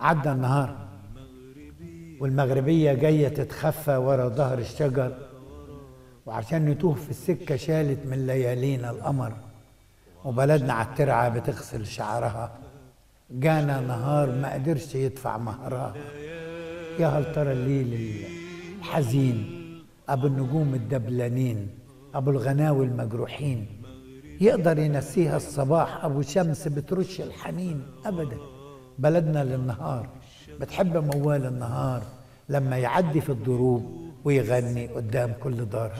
عدى النهار. والمغربية جاية تتخفى ورا ظهر الشجر. وعشان نتوه في السكة شالت من ليالينا القمر. وبلدنا على الترعة بتغسل شعرها. جانا نهار ما قدرش يدفع مهرها. يا هل ترى الليل الحزين؟ أبو النجوم الدبلانين. أبو الغناوي المجروحين. يقدر ينسيها الصباح. أبو شمس بترش الحنين. أبدا. بلدنا للنهار بتحب موال النهار لما يعدي في الضروب ويغني قدام كل دار.